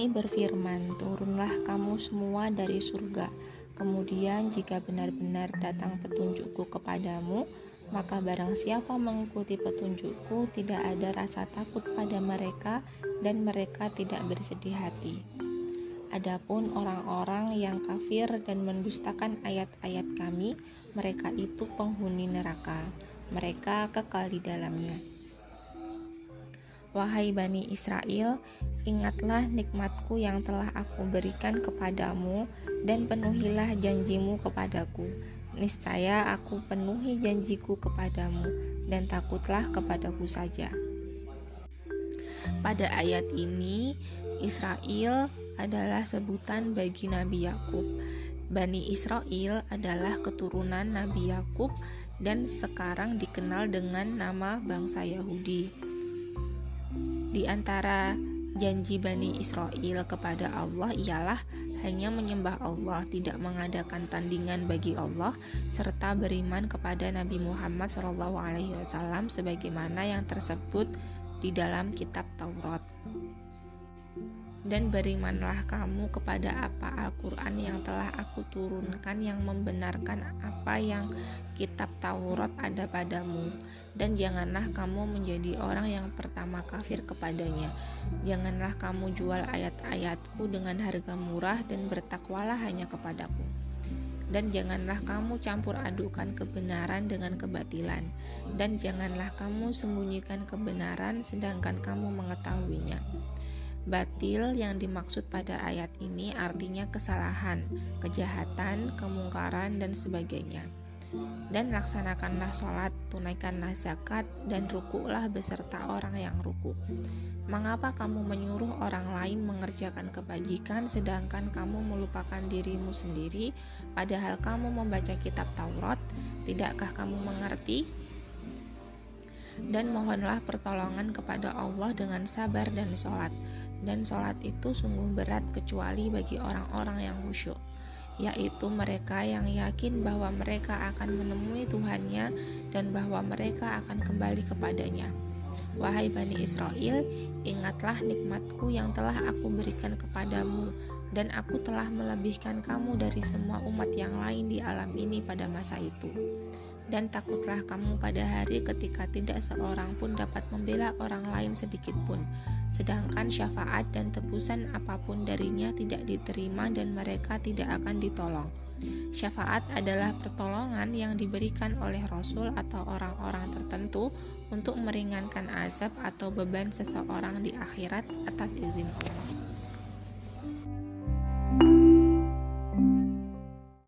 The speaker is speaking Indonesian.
Kami berfirman, turunlah kamu semua dari surga. Kemudian jika benar-benar datang petunjukku kepadamu, maka barang siapa mengikuti petunjukku tidak ada rasa takut pada mereka dan mereka tidak bersedih hati. Adapun orang-orang yang kafir dan mendustakan ayat-ayat kami, mereka itu penghuni neraka. Mereka kekal di dalamnya. Wahai Bani Israel, ingatlah nikmatku yang telah aku berikan kepadamu dan penuhilah janjimu kepadaku. Niscaya aku penuhi janjiku kepadamu dan takutlah kepadaku saja. Pada ayat ini, Israel adalah sebutan bagi Nabi Yakub. Bani Israel adalah keturunan Nabi Yakub dan sekarang dikenal dengan nama bangsa Yahudi. Di antara janji Bani Israel kepada Allah ialah hanya menyembah Allah, tidak mengadakan tandingan bagi Allah, serta beriman kepada Nabi Muhammad SAW sebagaimana yang tersebut di dalam kitab Taurat dan berimanlah kamu kepada apa Al-Quran yang telah aku turunkan yang membenarkan apa yang kitab Taurat ada padamu. Dan janganlah kamu menjadi orang yang pertama kafir kepadanya. Janganlah kamu jual ayat-ayatku dengan harga murah dan bertakwalah hanya kepadaku. Dan janganlah kamu campur adukan kebenaran dengan kebatilan. Dan janganlah kamu sembunyikan kebenaran sedangkan kamu mengetahuinya Batil yang dimaksud pada ayat ini artinya kesalahan, kejahatan, kemungkaran, dan sebagainya. Dan laksanakanlah sholat, tunaikanlah zakat, dan rukuklah beserta orang yang ruku. Mengapa kamu menyuruh orang lain mengerjakan kebajikan sedangkan kamu melupakan dirimu sendiri, padahal kamu membaca kitab Taurat? Tidakkah kamu mengerti? Dan mohonlah pertolongan kepada Allah dengan sabar dan sholat dan sholat itu sungguh berat kecuali bagi orang-orang yang khusyuk yaitu mereka yang yakin bahwa mereka akan menemui Tuhannya dan bahwa mereka akan kembali kepadanya. Wahai Bani Israel, ingatlah nikmatku yang telah aku berikan kepadamu dan aku telah melebihkan kamu dari semua umat yang lain di alam ini pada masa itu dan takutlah kamu pada hari ketika tidak seorang pun dapat membela orang lain sedikit pun, sedangkan syafaat dan tebusan apa pun darinya tidak diterima dan mereka tidak akan ditolong. Syafaat adalah pertolongan yang diberikan oleh Rasul atau orang-orang tertentu untuk meringankan azab atau beban seseorang di akhirat atas izin Allah.